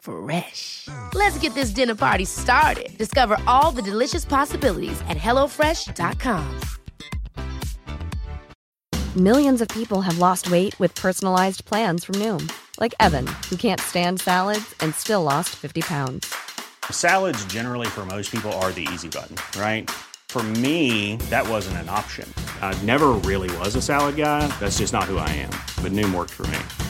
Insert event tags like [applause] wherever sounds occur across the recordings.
Fresh. Let's get this dinner party started. Discover all the delicious possibilities at hellofresh.com. Millions of people have lost weight with personalized plans from Noom, like Evan, who can't stand salads and still lost 50 pounds. Salads, generally, for most people, are the easy button, right? For me, that wasn't an option. I never really was a salad guy. That's just not who I am. But Noom worked for me.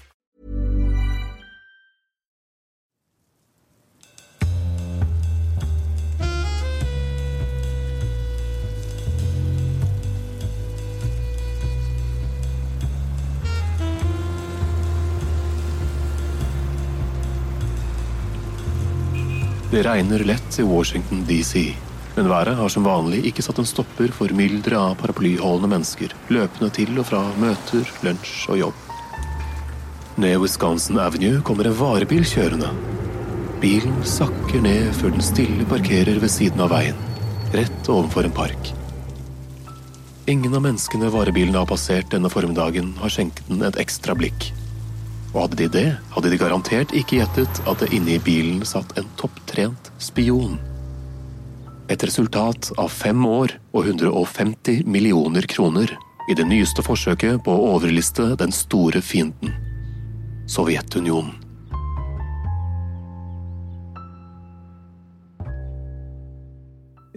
Det regner lett i Washington DC, men været har som vanlig ikke satt en stopper for mylderet av paraplyholdende mennesker løpende til og fra møter, lunsj og jobb. Ned Wisconsin Avenue kommer en varebil kjørende. Bilen sakker ned før den stille parkerer ved siden av veien, rett ovenfor en park. Ingen av menneskene varebilen har passert denne formiddagen, har skjenket den et ekstra blikk. Og hadde de det, hadde de garantert ikke gjettet at det inne i bilen satt en topptrent spion. Et resultat av fem år og 150 millioner kroner i det nyeste forsøket på å overliste den store fienden Sovjetunionen.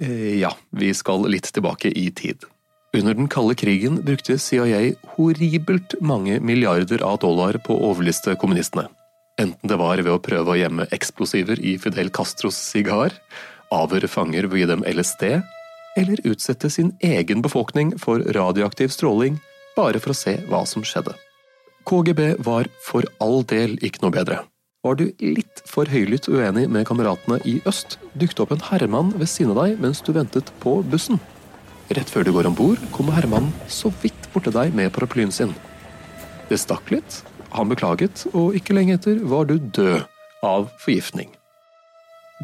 Eh, Ja, vi skal litt tilbake i tid. Under den kalde krigen brukte CIA horribelt mange milliarder av dollar på å overliste kommunistene. Enten det var ved å prøve å gjemme eksplosiver i Fidel Castros sigar, avhøre fanger ved å gi dem LSD, eller utsette sin egen befolkning for radioaktiv stråling bare for å se hva som skjedde. KGB var for all del ikke noe bedre. Var du litt for høylytt uenig med kameratene i øst, dukket opp en herremann ved siden av deg mens du ventet på bussen. Rett før du går om bord, kommer herremannen så vidt borte deg med paraplyen sin. Det stakk litt, han beklaget, og ikke lenge etter var du død av forgiftning.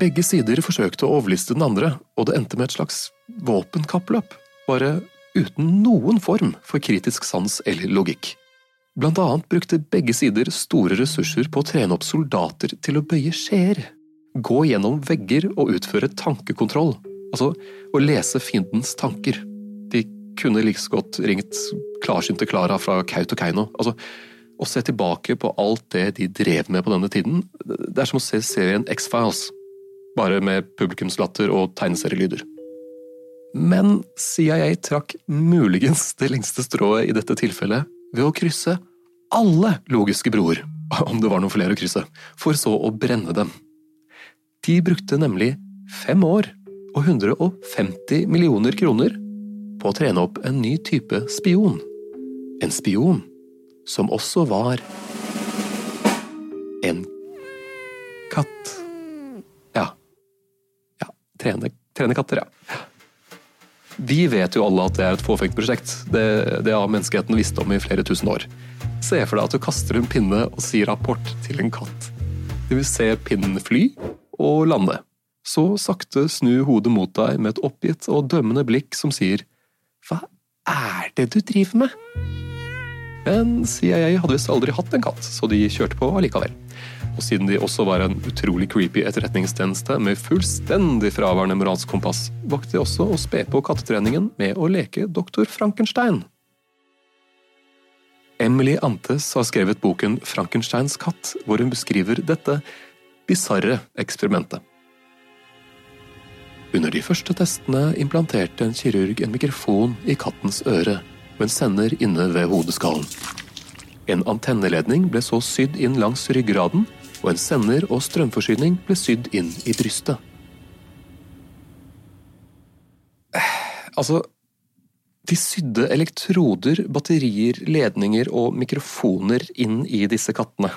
Begge sider forsøkte å overliste den andre, og det endte med et slags våpenkappløp, bare uten noen form for kritisk sans eller logikk. Blant annet brukte begge sider store ressurser på å trene opp soldater til å bøye skjeer, gå gjennom vegger og utføre tankekontroll, altså å lese fiendens tanker. De kunne like godt ringt klarsynte Klara fra Kautokeino. Altså, å se tilbake på alt det de drev med på denne tiden, det er som å se serien X-Files, bare med publikumslatter og tegneserielyder. Men CIA trakk muligens det lengste strået i dette tilfellet ved å krysse alle logiske broer, om det var noen flere å krysse, for så å brenne dem. De brukte nemlig fem år og 150 millioner kroner på å trene opp en ny type spion. En spion som også var en katt. Ja. Ja, trene, trene katter, ja. Vi vet jo alle at det er et fåfengt prosjekt. Det, det har menneskeheten visst om i flere tusen år. Se for deg at du kaster en pinne og sier rapport til en katt. Du vil se pinnen fly og lande. Så sakte snu hodet mot deg med et oppgitt og dømmende blikk som sier Hva er det du driver med? Men CIA hadde visst aldri hatt en katt, så de kjørte på allikevel. Og siden de også var en utrolig creepy etterretningstjeneste med fullstendig fraværende moralsk kompass, valgte de også å spe på kattetreningen med å leke doktor Frankenstein. Emily Antes har skrevet boken Frankensteins katt, hvor hun beskriver dette bisarre eksperimentet. Under de første testene implanterte en kirurg en mikrofon i kattens øre med en sender inne ved hodeskallen. En antenneledning ble så sydd inn langs ryggraden, og en sender og strømforsyning ble sydd inn i brystet. Altså De sydde elektroder, batterier, ledninger og mikrofoner inn i disse kattene.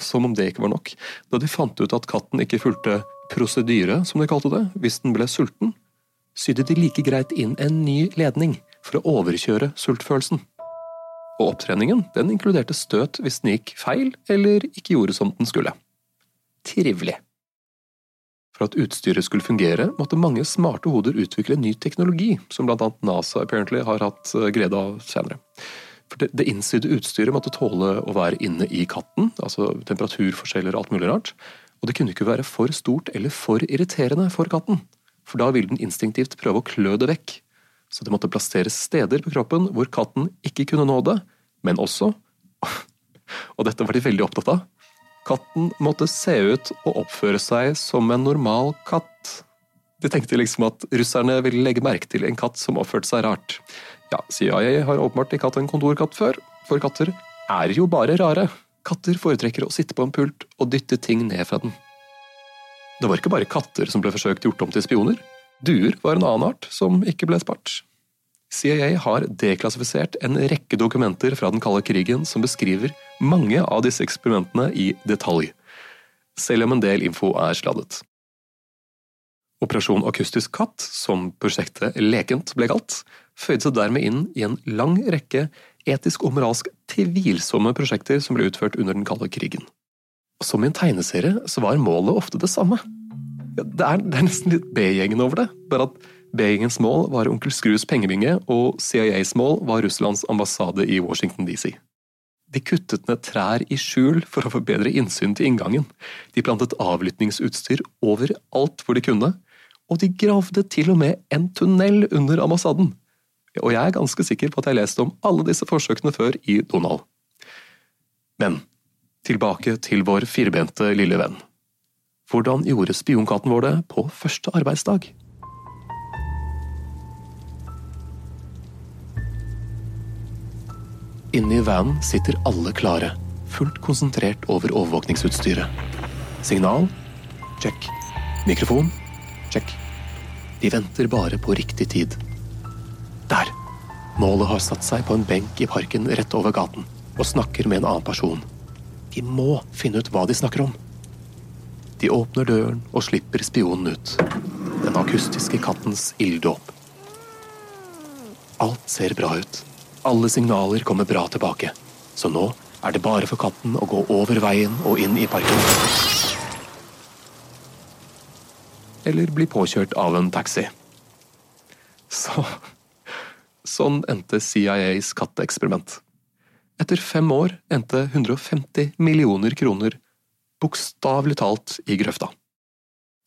Som om det ikke var nok. Da de fant ut at katten ikke fulgte prosedyre, som de kalte det, hvis den ble sulten, sydde de like greit inn en ny ledning for å overkjøre sultfølelsen. Og opptreningen den inkluderte støt hvis den gikk feil eller ikke gjorde som den skulle. Trivelig. For at utstyret skulle fungere, måtte mange smarte hoder utvikle ny teknologi, som blant annet NASA apparently har hatt eh, glede av senere. For det, innsydde utstyret måtte tåle å være inne i katten, altså temperaturforskjeller og alt mulig rart, og det kunne ikke være for stort eller for irriterende for katten, for da ville den instinktivt prøve å klø det vekk, så det måtte plasseres steder på kroppen hvor katten ikke kunne nå det, men også, [laughs] og dette var de veldig opptatt av, katten måtte se ut og oppføre seg som en normal katt. De tenkte liksom at russerne ville legge merke til en katt som oppførte seg rart. Ja, CIA har åpenbart ikke hatt en kontorkatt før, for katter er jo bare rare. Katter foretrekker å sitte på en pult og dytte ting ned fra den. Det var ikke bare katter som ble forsøkt gjort om til spioner. Duer var en annen art som ikke ble spart. CIA har deklassifisert en rekke dokumenter fra den kalde krigen som beskriver mange av disse eksperimentene i detalj, selv om en del info er sladdet. Operasjon Akustisk katt, som prosjektet lekent ble kalt, føyde seg dermed inn i en lang rekke etisk og moralsk tvilsomme prosjekter som ble utført under den kalde krigen. Som i en tegneserie så var målet ofte det samme det er, det er nesten litt B-gjengen over det. Bare at B-gjengens mål var onkel Skrus pengebinge, og CIAs mål var Russlands ambassade i Washington DC. De kuttet ned trær i skjul for å få bedre innsyn til inngangen. De plantet avlyttingsutstyr overalt hvor de kunne, og de gravde til og med en tunnel under ambassaden. Og jeg er ganske sikker på at jeg leste om alle disse forsøkene før i Donald. Men tilbake til vår firbente lille venn. Hvordan gjorde spionkatten vår det på første arbeidsdag? Inne i vanen sitter alle klare, fullt konsentrert over overvåkningsutstyret. Signal check. Mikrofon check. De venter bare på riktig tid. Der! Målet har satt seg på en benk i parken rett over gaten og snakker med en annen person. De må finne ut hva de snakker om. De åpner døren og slipper spionen ut. Den akustiske kattens ilddåp. Alt ser bra ut. Alle signaler kommer bra tilbake. Så nå er det bare for katten å gå over veien og inn i parken. Eller bli påkjørt av en taxi. Så Sånn endte CIAs katteeksperiment. Etter fem år endte 150 millioner kroner bokstavelig talt i grøfta.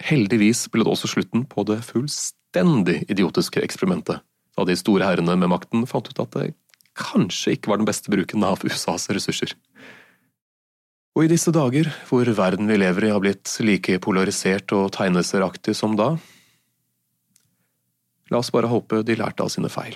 Heldigvis ble det også slutten på det fullstendig idiotiske eksperimentet, da de store herrene med makten fant ut at det kanskje ikke var den beste bruken av USAs ressurser. Og i disse dager, hvor verden vi lever i har blitt like polarisert og tegneserieaktig som da, la oss bare håpe de lærte av sine feil.